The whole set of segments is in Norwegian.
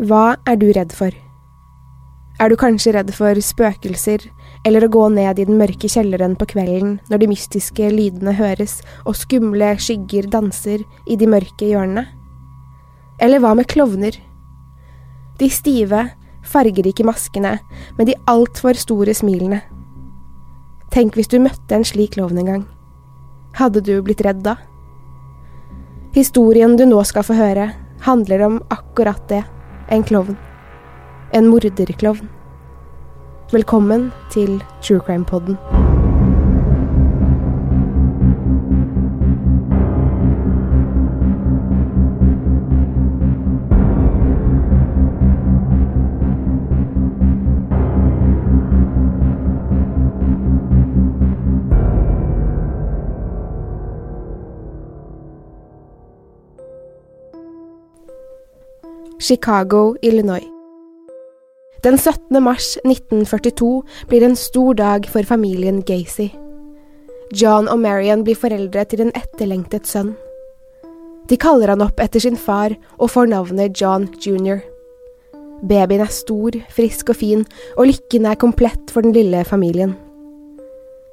Hva er du redd for? Er du kanskje redd for spøkelser, eller å gå ned i den mørke kjelleren på kvelden når de mystiske lydene høres og skumle skygger danser i de mørke hjørnene? Eller hva med klovner? De stive, fargerike maskene med de altfor store smilene. Tenk hvis du møtte en slik klovn en gang. Hadde du blitt redd da? Historien du nå skal få høre, handler om akkurat det en klovn. En morderklovn. Velkommen til True Crime Podden. Chicago, Illinois. Den 17. mars 1942 blir en stor dag for familien Gacy. John og Marion blir foreldre til en etterlengtet sønn. De kaller han opp etter sin far og får navnet John jr. Babyen er stor, frisk og fin, og lykken er komplett for den lille familien.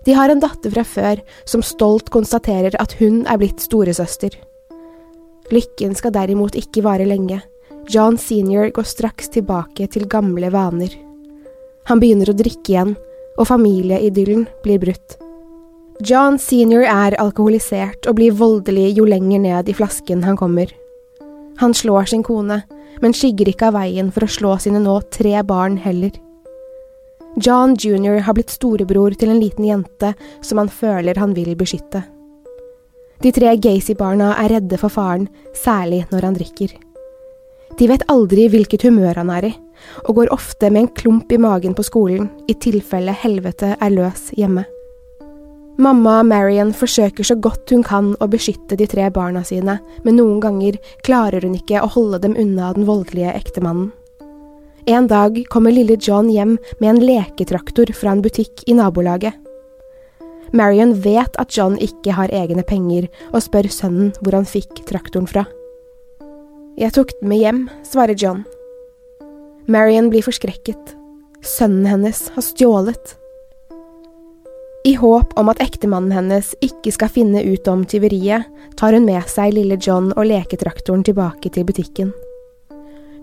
De har en datter fra før som stolt konstaterer at hun er blitt storesøster. Lykken skal derimot ikke vare lenge. John senior går straks tilbake til gamle vaner. Han begynner å drikke igjen, og familieidyllen blir brutt. John senior er alkoholisert og blir voldelig jo lenger ned i flasken han kommer. Han slår sin kone, men skygger ikke av veien for å slå sine nå tre barn heller. John jr. har blitt storebror til en liten jente som han føler han vil beskytte. De tre Gacy-barna er redde for faren, særlig når han drikker. De vet aldri hvilket humør han er i, og går ofte med en klump i magen på skolen i tilfelle helvete er løs hjemme. Mamma Marion forsøker så godt hun kan å beskytte de tre barna sine, men noen ganger klarer hun ikke å holde dem unna den voldelige ektemannen. En dag kommer lille John hjem med en leketraktor fra en butikk i nabolaget. Marion vet at John ikke har egne penger, og spør sønnen hvor han fikk traktoren fra. Jeg tok den med hjem, svarer John. Marion blir forskrekket. Sønnen hennes har stjålet. I håp om at ektemannen hennes ikke skal finne ut om tyveriet, tar hun med seg lille John og leketraktoren tilbake til butikken.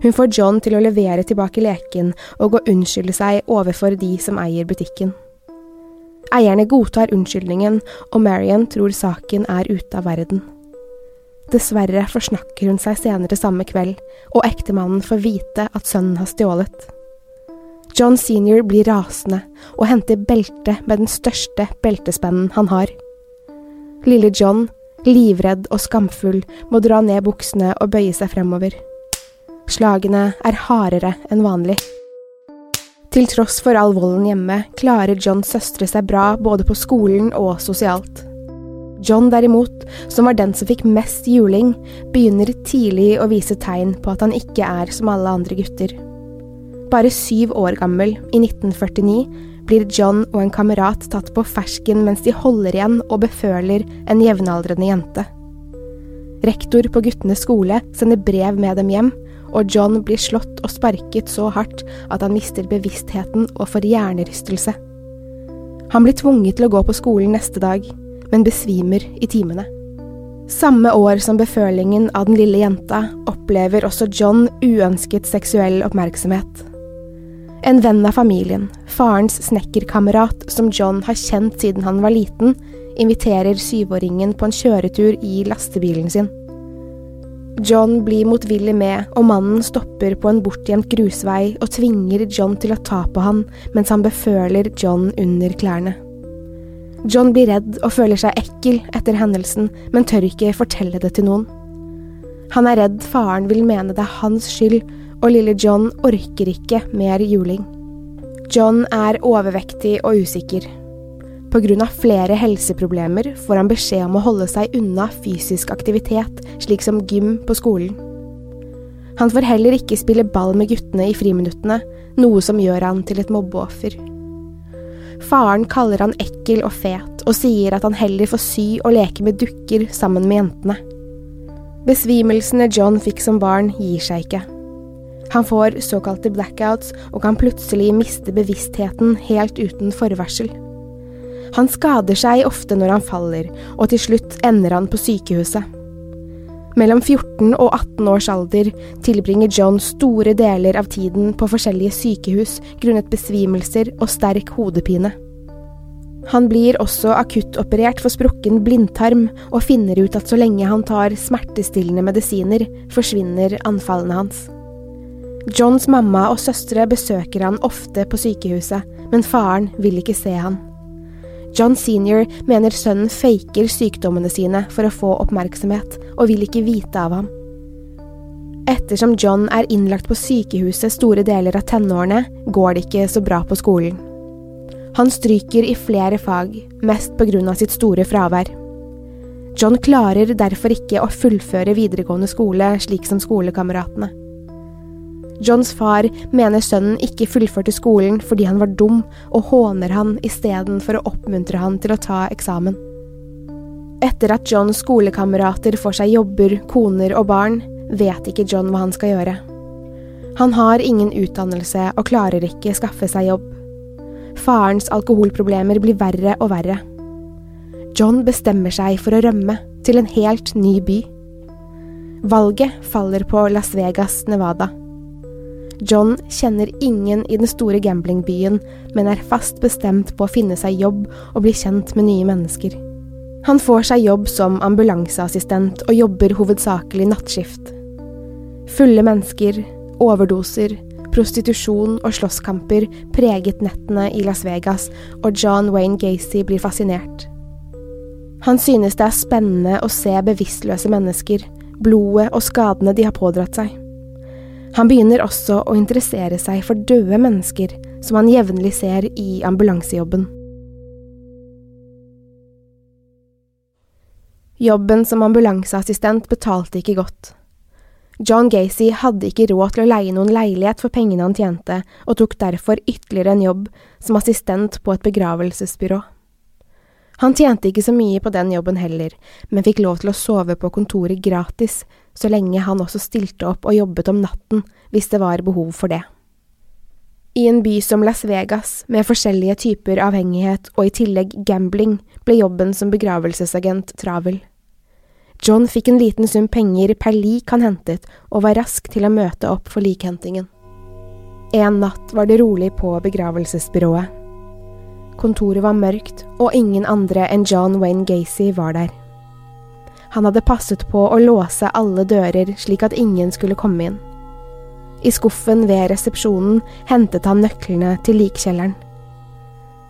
Hun får John til å levere tilbake leken og å unnskylde seg overfor de som eier butikken. Eierne godtar unnskyldningen, og Marion tror saken er ute av verden. Dessverre forsnakker hun seg senere samme kveld, og ektemannen får vite at sønnen har stjålet. John senior blir rasende og henter beltet med den største beltespennen han har. Lille John, livredd og skamfull, må dra ned buksene og bøye seg fremover. Slagene er hardere enn vanlig. Til tross for all volden hjemme klarer Johns søstre seg bra både på skolen og sosialt. John derimot, som var den som fikk mest juling, begynner tidlig å vise tegn på at han ikke er som alle andre gutter. Bare syv år gammel, i 1949, blir John og en kamerat tatt på fersken mens de holder igjen og beføler en jevnaldrende jente. Rektor på guttenes skole sender brev med dem hjem, og John blir slått og sparket så hardt at han mister bevisstheten og får hjernerystelse. Han blir tvunget til å gå på skolen neste dag, men besvimer i timene. Samme år som befølingen av den lille jenta opplever også John uønsket seksuell oppmerksomhet. En venn av familien, farens snekkerkamerat som John har kjent siden han var liten, inviterer syvåringen på en kjøretur i lastebilen sin. John blir motvillig med, og mannen stopper på en bortgjemt grusvei og tvinger John til å ta på han mens han beføler John under klærne. John blir redd og føler seg ekkel etter hendelsen, men tør ikke fortelle det til noen. Han er redd faren vil mene det er hans skyld, og lille John orker ikke mer juling. John er overvektig og usikker. Av flere helseproblemer får han beskjed om å holde seg unna fysisk aktivitet, slik som gym på skolen. Han får heller ikke spille ball med guttene i friminuttene, noe som gjør han til et mobbeoffer. Faren kaller han ekkel og fet, og sier at han heller får sy og leke med dukker sammen med jentene. Besvimelsene John fikk som barn, gir seg ikke. Han får såkalte blackouts og kan plutselig miste bevisstheten helt uten forvarsel. Han skader seg ofte når han faller, og til slutt ender han på sykehuset. Mellom 14 og 18 års alder tilbringer John store deler av tiden på forskjellige sykehus grunnet besvimelser og sterk hodepine. Han blir også akuttoperert for sprukken blindtarm, og finner ut at så lenge han tar smertestillende medisiner, forsvinner anfallene hans. Johns mamma og søstre besøker han ofte på sykehuset, men faren vil ikke se han. John senior mener sønnen faker sykdommene sine for å få oppmerksomhet, og vil ikke vite av ham. Ettersom John er innlagt på sykehuset store deler av tenårene, går det ikke så bra på skolen. Han stryker i flere fag, mest av sitt store fravær. John klarer derfor ikke å fullføre videregående skole slik som skolekameratene. Johns far mener sønnen ikke fullførte skolen fordi han var dum, og håner han istedenfor å oppmuntre han til å ta eksamen. Etter at Johns skolekamerater får seg jobber, koner og barn, vet ikke John hva han skal gjøre. Han har ingen utdannelse og klarer ikke skaffe seg jobb. Farens alkoholproblemer blir verre og verre. John bestemmer seg for å rømme til en helt ny by. Valget faller på Las Vegas, Nevada. John kjenner ingen i den store gamblingbyen, men er fast bestemt på å finne seg jobb og bli kjent med nye mennesker. Han får seg jobb som ambulanseassistent og jobber hovedsakelig nattskift. Fulle mennesker, overdoser, prostitusjon og slåsskamper preget nettene i Las Vegas, og John Wayne Gacy blir fascinert. Han synes det er spennende å se bevisstløse mennesker, blodet og skadene de har pådratt seg. Han begynner også å interessere seg for døde mennesker, som han jevnlig ser i ambulansejobben. Jobben som ambulanseassistent betalte ikke godt. John Gacy hadde ikke råd til å leie noen leilighet for pengene han tjente, og tok derfor ytterligere en jobb som assistent på et begravelsesbyrå. Han tjente ikke så mye på den jobben heller, men fikk lov til å sove på kontoret gratis, så lenge han også stilte opp og jobbet om natten hvis det var behov for det. I en by som Las Vegas, med forskjellige typer avhengighet og i tillegg gambling, ble jobben som begravelsesagent travel. John fikk en liten sum penger per lik han hentet, og var rask til å møte opp for likhentingen. En natt var det rolig på begravelsesbyrået. Kontoret var mørkt, og ingen andre enn John Wayne Gacy var der. Han hadde passet på å låse alle dører slik at ingen skulle komme inn. I skuffen ved resepsjonen hentet han nøklene til likkjelleren.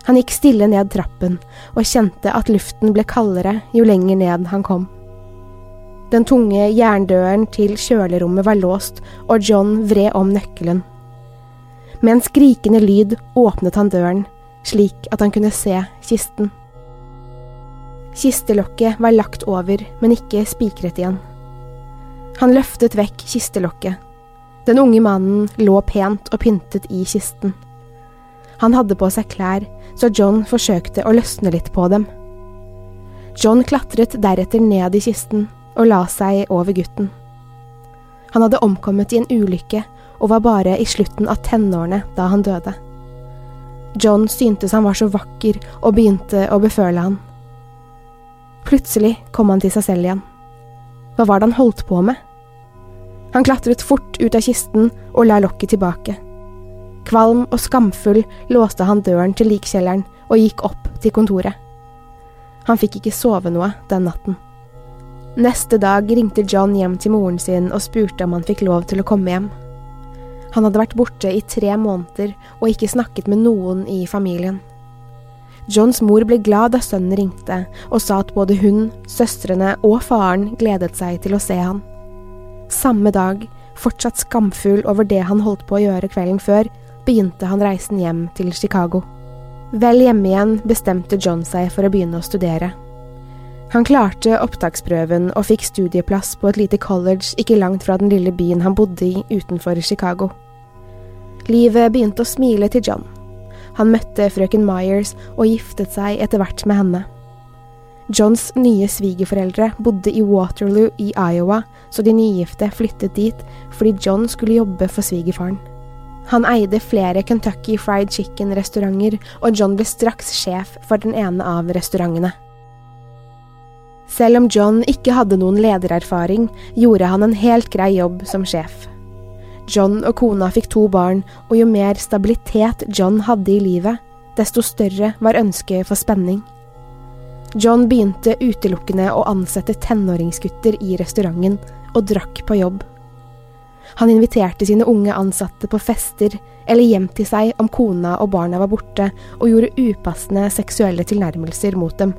Han gikk stille ned trappen og kjente at luften ble kaldere jo lenger ned han kom. Den tunge jerndøren til kjølerommet var låst, og John vred om nøkkelen. Med en skrikende lyd åpnet han døren slik at han kunne se kisten. Kistelokket var lagt over, men ikke spikret igjen. Han løftet vekk kistelokket. Den unge mannen lå pent og pyntet i kisten. Han hadde på seg klær, så John forsøkte å løsne litt på dem. John klatret deretter ned i kisten og la seg over gutten. Han hadde omkommet i en ulykke og var bare i slutten av tenårene da han døde. John syntes han var så vakker og begynte å beføle han. Plutselig kom han til seg selv igjen. Hva var det han holdt på med? Han klatret fort ut av kisten og la lokket tilbake. Kvalm og skamfull låste han døren til likkjelleren og gikk opp til kontoret. Han fikk ikke sove noe den natten. Neste dag ringte John hjem til moren sin og spurte om han fikk lov til å komme hjem. Han hadde vært borte i tre måneder og ikke snakket med noen i familien. Johns mor ble glad da sønnen ringte og sa at både hun, søstrene og faren gledet seg til å se han. Samme dag, fortsatt skamfull over det han holdt på å gjøre kvelden før, begynte han reisen hjem til Chicago. Vel hjemme igjen bestemte John seg for å begynne å studere. Han klarte opptaksprøven og fikk studieplass på et lite college ikke langt fra den lille byen han bodde i utenfor Chicago. Livet begynte å smile til John. Han møtte frøken Myers og giftet seg etter hvert med henne. Johns nye svigerforeldre bodde i Waterloo i Iowa, så de nygifte flyttet dit fordi John skulle jobbe for svigerfaren. Han eide flere Kentucky Fried Chicken-restauranter, og John ble straks sjef for den ene av restaurantene. Selv om John ikke hadde noen ledererfaring, gjorde han en helt grei jobb som sjef. John og kona fikk to barn, og jo mer stabilitet John hadde i livet, desto større var ønsket for spenning. John begynte utelukkende å ansette tenåringsgutter i restauranten, og drakk på jobb. Han inviterte sine unge ansatte på fester eller hjem til seg om kona og barna var borte, og gjorde upassende seksuelle tilnærmelser mot dem.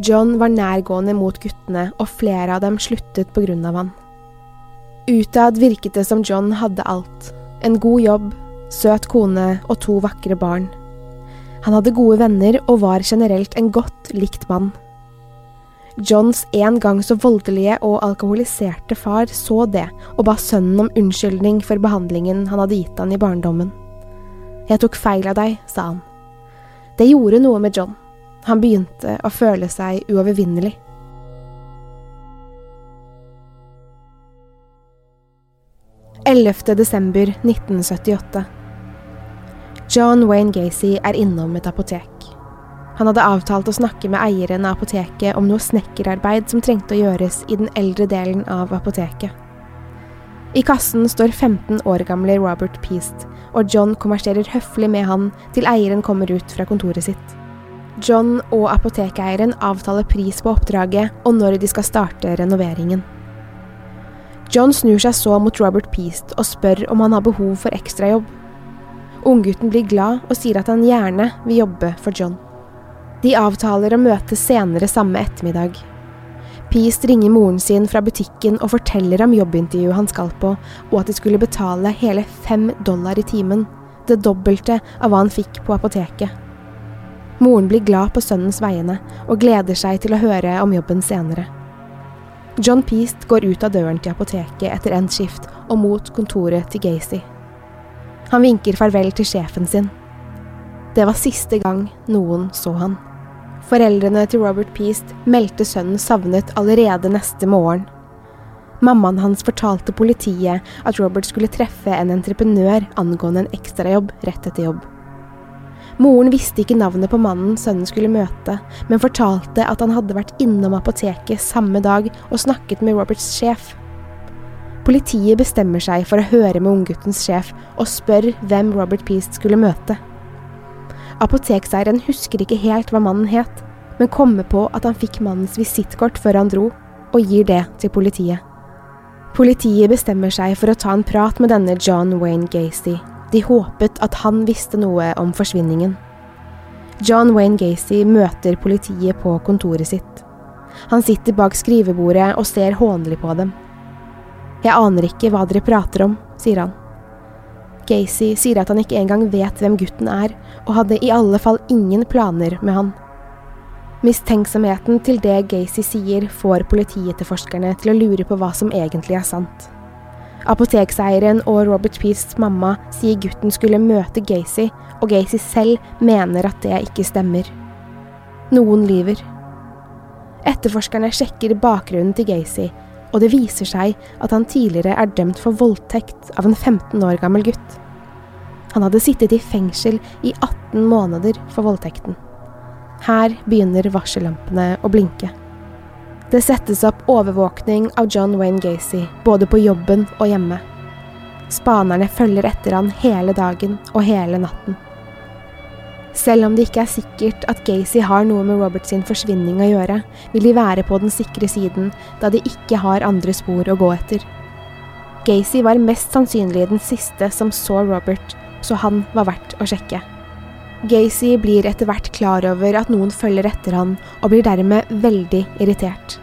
John var nærgående mot guttene, og flere av dem sluttet på grunn av han. Utad virket det som John hadde alt. En god jobb, søt kone og to vakre barn. Han hadde gode venner og var generelt en godt likt mann. Johns en gang så voldelige og alkoholiserte far så det og ba sønnen om unnskyldning for behandlingen han hadde gitt han i barndommen. Jeg tok feil av deg, sa han. Det gjorde noe med John. Han begynte å føle seg uovervinnelig. Ellevte desember 1978. John Wayne Gacy er innom et apotek. Han hadde avtalt å snakke med eieren av apoteket om noe snekkerarbeid som trengte å gjøres i den eldre delen av apoteket. I kassen står 15 år gamle Robert Peast, og John konverserer høflig med han til eieren kommer ut fra kontoret sitt. John og apotekeieren avtaler pris på oppdraget og når de skal starte renoveringen. John snur seg så mot Robert Peast og spør om han har behov for ekstrajobb. Unggutten blir glad og sier at han gjerne vil jobbe for John. De avtaler å møtes senere samme ettermiddag. Peast ringer moren sin fra butikken og forteller om jobbintervjuet han skal på, og at de skulle betale hele fem dollar i timen, det dobbelte av hva han fikk på apoteket. Moren blir glad på sønnens vegne og gleder seg til å høre om jobben senere. John Peast går ut av døren til apoteket etter endt skift og mot kontoret til Gacy. Han vinker farvel til sjefen sin. Det var siste gang noen så han. Foreldrene til Robert Peast meldte sønnen savnet allerede neste morgen. Mammaen hans fortalte politiet at Robert skulle treffe en entreprenør angående en ekstrajobb rett etter jobb. Moren visste ikke navnet på mannen sønnen skulle møte, men fortalte at han hadde vært innom apoteket samme dag og snakket med Roberts sjef. Politiet bestemmer seg for å høre med ungguttens sjef og spør hvem Robert Peast skulle møte. Apotekseieren husker ikke helt hva mannen het, men kommer på at han fikk mannens visittkort før han dro, og gir det til politiet. Politiet bestemmer seg for å ta en prat med denne John Wayne Gacy. De håpet at han visste noe om forsvinningen. John Wayne Gacy møter politiet på kontoret sitt. Han sitter bak skrivebordet og ser hånlig på dem. Jeg aner ikke hva dere prater om, sier han. Gacy sier at han ikke engang vet hvem gutten er, og hadde i alle fall ingen planer med han. Mistenksomheten til det Gacy sier, får politietterforskerne til å lure på hva som egentlig er sant. Apotekseieren og Robert Peasts mamma sier gutten skulle møte Gacy, og Gacy selv mener at det ikke stemmer. Noen lyver. Etterforskerne sjekker bakgrunnen til Gacy, og det viser seg at han tidligere er dømt for voldtekt av en 15 år gammel gutt. Han hadde sittet i fengsel i 18 måneder for voldtekten. Her begynner varsellampene å blinke. Det settes opp overvåkning av John Wayne Gacy, både på jobben og hjemme. Spanerne følger etter han hele dagen og hele natten. Selv om det ikke er sikkert at Gacy har noe med Robert sin forsvinning å gjøre, vil de være på den sikre siden, da de ikke har andre spor å gå etter. Gacy var mest sannsynlig den siste som så Robert, så han var verdt å sjekke. Gacy blir etter hvert klar over at noen følger etter han, og blir dermed veldig irritert.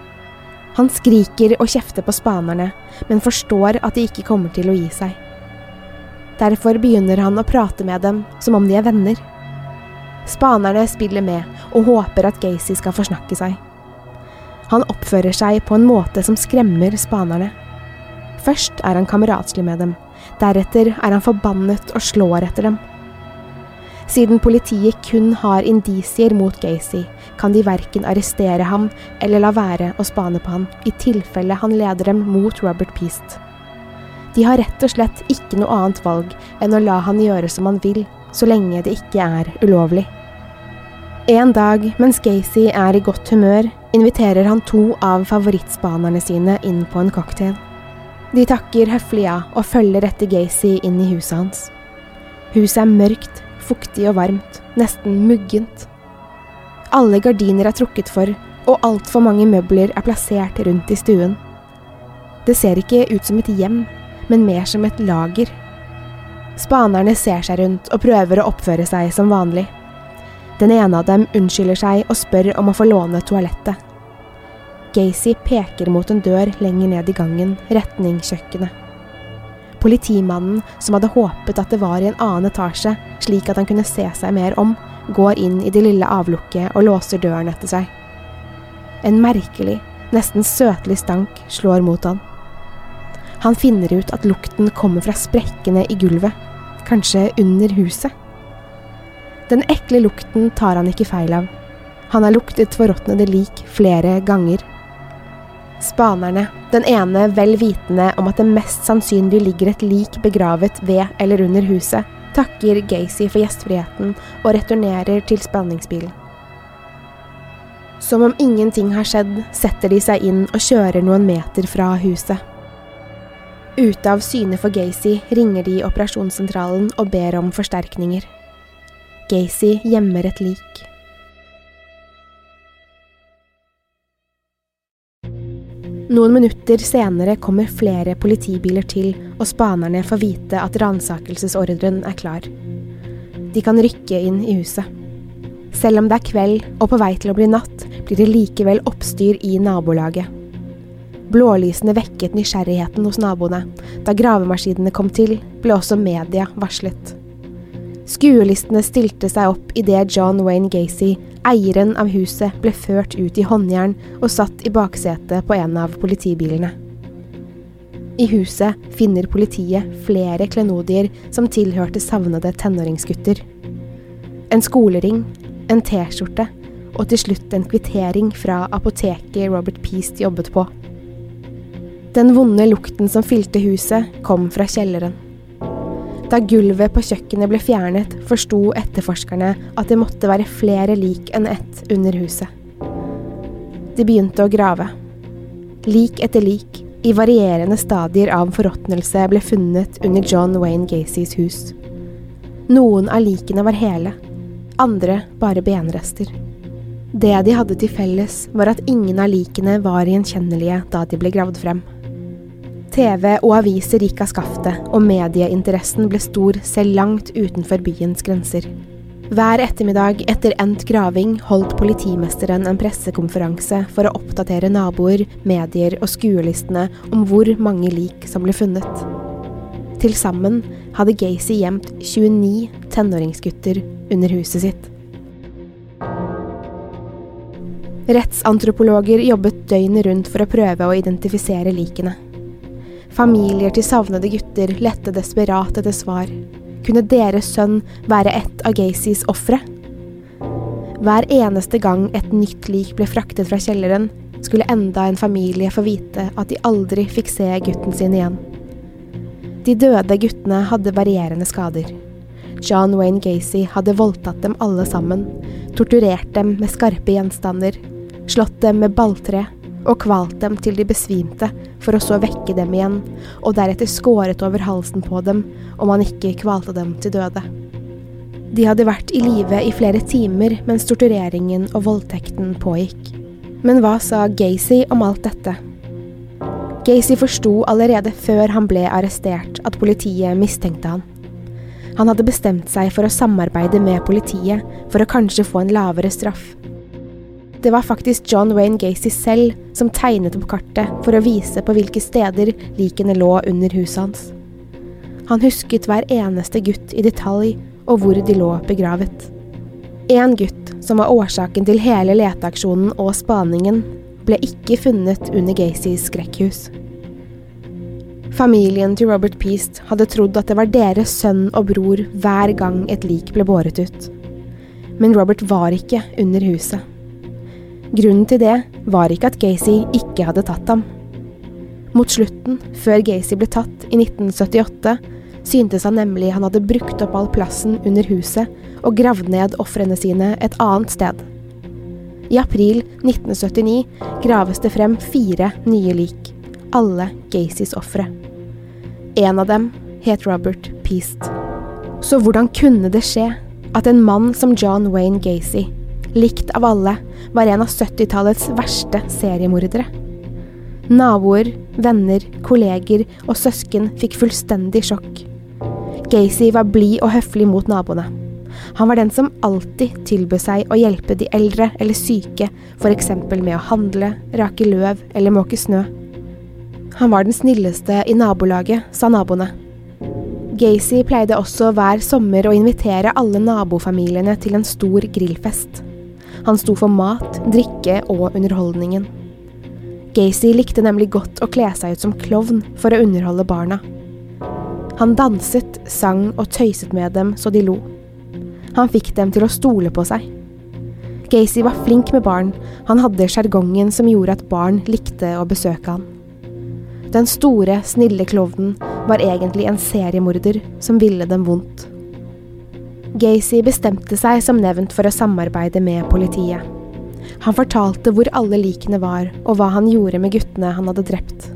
Han skriker og kjefter på spanerne, men forstår at de ikke kommer til å gi seg. Derfor begynner han å prate med dem som om de er venner. Spanerne spiller med og håper at Gacy skal forsnakke seg. Han oppfører seg på en måte som skremmer spanerne. Først er han kameratslig med dem, deretter er han forbannet og slår etter dem. Siden politiet kun har indisier mot Gacy, kan de verken arrestere ham eller la være å spane på ham, i tilfelle han leder dem mot Robert Peast. De har rett og slett ikke noe annet valg enn å la han gjøre som han vil, så lenge det ikke er ulovlig. En dag mens Gacy er i godt humør, inviterer han to av favorittspanerne sine inn på en cocktail. De takker høflig ja og følger etter Gacy inn i huset hans. Huset er mørkt, fuktig og varmt, nesten muggent. Alle gardiner er trukket for, og altfor mange møbler er plassert rundt i stuen. Det ser ikke ut som et hjem, men mer som et lager. Spanerne ser seg rundt og prøver å oppføre seg som vanlig. Den ene av dem unnskylder seg og spør om å få låne toalettet. Gacy peker mot en dør lenger ned i gangen, retning kjøkkenet. Politimannen, som hadde håpet at det var i en annen etasje, slik at han kunne se seg mer om, går inn i det lille avlukket og låser døren etter seg. En merkelig, nesten søtlig stank slår mot han. Han finner ut at lukten kommer fra sprekkene i gulvet, kanskje under huset. Den ekle lukten tar han ikke feil av. Han har luktet forråtnede lik flere ganger. Spanerne, den ene vel vitende om at det mest sannsynlig ligger et lik begravet ved eller under huset, takker Gacy for gjestfriheten og returnerer til spanningsbilen. Som om ingenting har skjedd, setter de seg inn og kjører noen meter fra huset. Ute av syne for Gacy ringer de operasjonssentralen og ber om forsterkninger. Gacy gjemmer et lik. Noen minutter senere kommer flere politibiler til, og spanerne får vite at ransakelsesordren er klar. De kan rykke inn i huset. Selv om det er kveld og på vei til å bli natt, blir det likevel oppstyr i nabolaget. Blålysene vekket nysgjerrigheten hos naboene. Da gravemaskinene kom til, ble også media varslet. Skuelistene stilte seg opp idet John Wayne Gacy, eieren av huset, ble ført ut i håndjern og satt i baksetet på en av politibilene. I huset finner politiet flere klenodier som tilhørte savnede tenåringsgutter. En skolering, en T-skjorte og til slutt en kvittering fra apoteket Robert Peast jobbet på. Den vonde lukten som fylte huset, kom fra kjelleren. Da gulvet på kjøkkenet ble fjernet, forsto etterforskerne at det måtte være flere lik enn ett under huset. De begynte å grave. Lik etter lik, i varierende stadier av forråtnelse, ble funnet under John Wayne Gacys hus. Noen av likene var hele, andre bare benrester. Det de hadde til felles, var at ingen av likene var gjenkjennelige da de ble gravd frem. TV og aviser gikk av skaftet, og medieinteressen ble stor selv langt utenfor byens grenser. Hver ettermiddag etter endt graving holdt politimesteren en pressekonferanse for å oppdatere naboer, medier og skuelistene om hvor mange lik som ble funnet. Til sammen hadde Gacy gjemt 29 tenåringsgutter under huset sitt. Rettsantropologer jobbet døgnet rundt for å prøve å identifisere likene. Familier til savnede gutter lette desperat etter svar. Kunne deres sønn være et av Gacys ofre? Hver eneste gang et nytt lik ble fraktet fra kjelleren, skulle enda en familie få vite at de aldri fikk se gutten sin igjen. De døde guttene hadde varierende skader. John Wayne Gacy hadde voldtatt dem alle sammen, torturert dem med skarpe gjenstander, slått dem med balltre og kvalt dem til de besvimte for å så vekke dem igjen, og deretter skåret over halsen på dem om han ikke kvalte dem til døde. De hadde vært i live i flere timer mens tortureringen og voldtekten pågikk. Men hva sa Gacy om alt dette? Gacy forsto allerede før han ble arrestert at politiet mistenkte han. Han hadde bestemt seg for å samarbeide med politiet for å kanskje få en lavere straff. Det var faktisk John Wayne Gacy selv som tegnet opp kartet for å vise på hvilke steder likene lå under huset hans. Han husket hver eneste gutt i detalj og hvor de lå begravet. En gutt, som var årsaken til hele leteaksjonen og spaningen, ble ikke funnet under Gacys skrekkhus. Familien til Robert Peast hadde trodd at det var deres sønn og bror hver gang et lik ble båret ut. Men Robert var ikke under huset. Grunnen til det var ikke at Gacy ikke hadde tatt ham. Mot slutten, før Gacy ble tatt i 1978, syntes han nemlig han hadde brukt opp all plassen under huset og gravd ned ofrene sine et annet sted. I april 1979 graves det frem fire nye lik, alle Gacys ofre. En av dem het Robert Peast. Så hvordan kunne det skje at en mann som John Wayne Gacy likt av alle, var en av 70-tallets verste seriemordere. Naboer, venner, kolleger og søsken fikk fullstendig sjokk. Gacy var blid og høflig mot naboene. Han var den som alltid tilbød seg å hjelpe de eldre eller syke, f.eks. med å handle, rake løv eller måke snø. Han var den snilleste i nabolaget, sa naboene. Gacy pleide også hver sommer å invitere alle nabofamiliene til en stor grillfest. Han sto for mat, drikke og underholdningen. Gacy likte nemlig godt å kle seg ut som klovn for å underholde barna. Han danset, sang og tøyset med dem så de lo. Han fikk dem til å stole på seg. Gacy var flink med barn, han hadde sjargongen som gjorde at barn likte å besøke han. Den store, snille klovnen var egentlig en seriemorder som ville dem vondt. Gacy bestemte seg som nevnt for å samarbeide med politiet. Han fortalte hvor alle likene var, og hva han gjorde med guttene han hadde drept.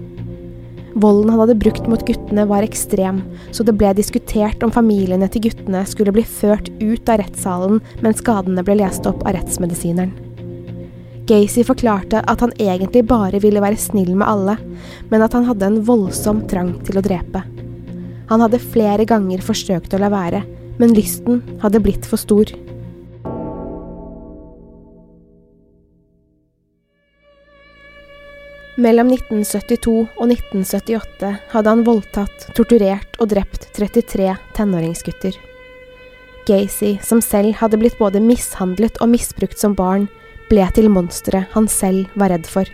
Volden han hadde brukt mot guttene var ekstrem, så det ble diskutert om familiene til guttene skulle bli ført ut av rettssalen mens skadene ble lest opp av rettsmedisineren. Gacy forklarte at han egentlig bare ville være snill med alle, men at han hadde en voldsom trang til å drepe. Han hadde flere ganger forsøkt å la være, men lysten hadde blitt for stor. Mellom 1972 og 1978 hadde han voldtatt, torturert og drept 33 tenåringsgutter. Gacy, som selv hadde blitt både mishandlet og misbrukt som barn, ble til monsteret han selv var redd for.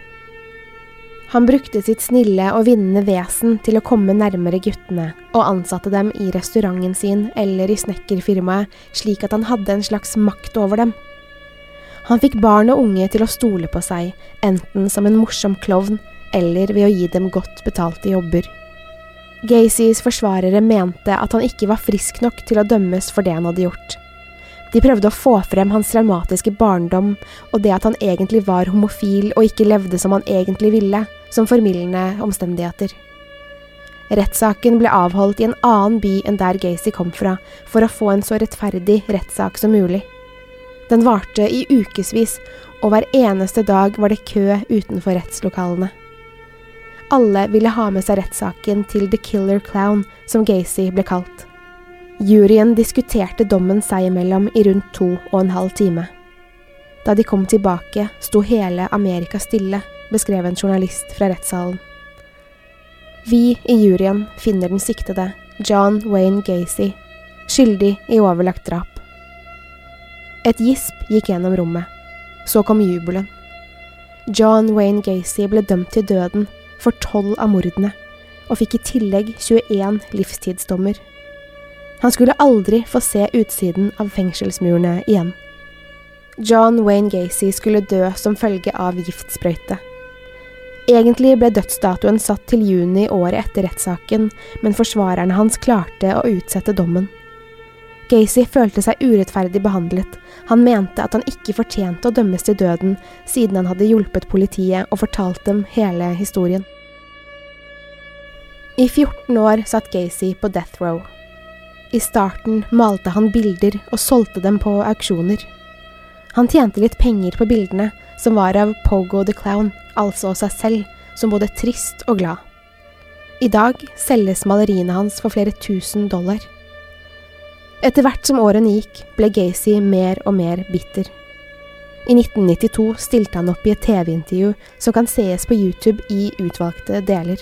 Han brukte sitt snille og vinnende vesen til å komme nærmere guttene, og ansatte dem i restauranten sin eller i snekkerfirmaet, slik at han hadde en slags makt over dem. Han fikk barn og unge til å stole på seg, enten som en morsom klovn eller ved å gi dem godt betalte jobber. Gacys forsvarere mente at han ikke var frisk nok til å dømmes for det han hadde gjort. De prøvde å få frem hans traumatiske barndom og det at han egentlig var homofil og ikke levde som han egentlig ville, som formildende omstendigheter. Rettssaken ble avholdt i en annen by enn der Gacy kom fra, for å få en så rettferdig rettssak som mulig. Den varte i ukevis, og hver eneste dag var det kø utenfor rettslokalene. Alle ville ha med seg rettssaken til The Killer Clown, som Gacy ble kalt. Juryen diskuterte dommen seg imellom i rundt to og en halv time. Da de kom tilbake, sto hele Amerika stille beskrev en journalist fra rettssalen. Vi i juryen finner den siktede, John Wayne Gacy, skyldig i overlagt drap. Et gisp gikk gjennom rommet. Så kom jubelen. John Wayne Gacy ble dømt til døden for tolv av mordene, og fikk i tillegg 21 livstidsdommer. Han skulle aldri få se utsiden av fengselsmurene igjen. John Wayne Gacy skulle dø som følge av giftsprøyte. Egentlig ble dødsdatoen satt til juni året etter rettssaken, men forsvarerne hans klarte å utsette dommen. Gacy følte seg urettferdig behandlet. Han mente at han ikke fortjente å dømmes til døden, siden han hadde hjulpet politiet og fortalt dem hele historien. I 14 år satt Gacy på death row. I starten malte han bilder og solgte dem på auksjoner. Han tjente litt penger på bildene, som var av Pogo the Clown, altså seg selv, som både trist og glad. I dag selges maleriene hans for flere tusen dollar. Etter hvert som årene gikk, ble Gacy mer og mer bitter. I 1992 stilte han opp i et TV-intervju som kan sees på YouTube i utvalgte deler.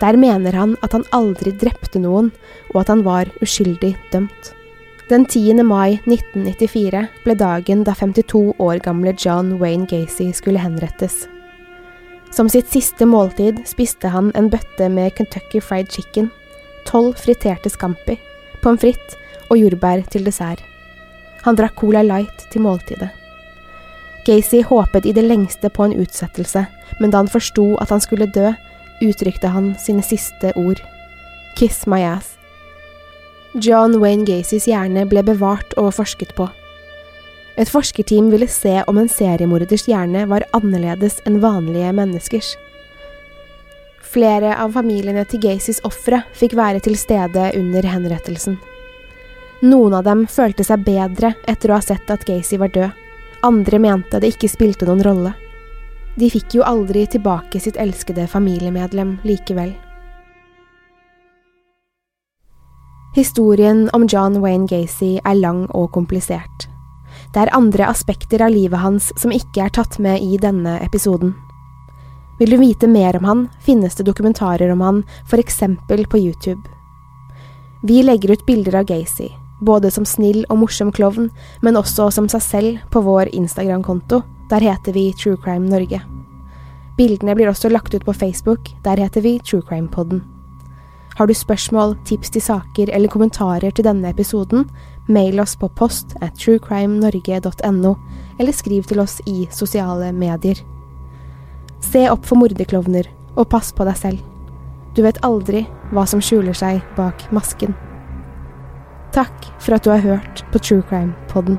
Der mener han at han aldri drepte noen, og at han var uskyldig dømt. Den 10. mai 1994 ble dagen da 52 år gamle John Wayne Gacy skulle henrettes. Som sitt siste måltid spiste han en bøtte med Kentucky Fried Chicken, tolv friterte scampi, pommes frites og jordbær til dessert. Han drakk Cola Light til måltidet. Gacy håpet i det lengste på en utsettelse, men da han forsto at han skulle dø, uttrykte han sine siste ord. Kiss my ass. John Wayne Gacys hjerne ble bevart og forsket på. Et forskerteam ville se om en seriemorders hjerne var annerledes enn vanlige menneskers. Flere av familiene til Gacys ofre fikk være til stede under henrettelsen. Noen av dem følte seg bedre etter å ha sett at Gacy var død. Andre mente det ikke spilte noen rolle. De fikk jo aldri tilbake sitt elskede familiemedlem likevel. Historien om John Wayne Gacy er lang og komplisert. Det er andre aspekter av livet hans som ikke er tatt med i denne episoden. Vil du vite mer om han, finnes det dokumentarer om han, eksempel på YouTube. Vi legger ut bilder av Gacy, både som snill og morsom klovn, men også som seg selv på vår Instagram-konto, der heter vi True Crime Norge. Bildene blir også lagt ut på Facebook, der heter vi True Crime Podden. Har du spørsmål, tips til saker eller kommentarer til denne episoden, mail oss på post at truecrimenorge.no, eller skriv til oss i sosiale medier. Se opp for morderklovner, og pass på deg selv. Du vet aldri hva som skjuler seg bak masken. Takk for at du har hørt på True Crime-podden.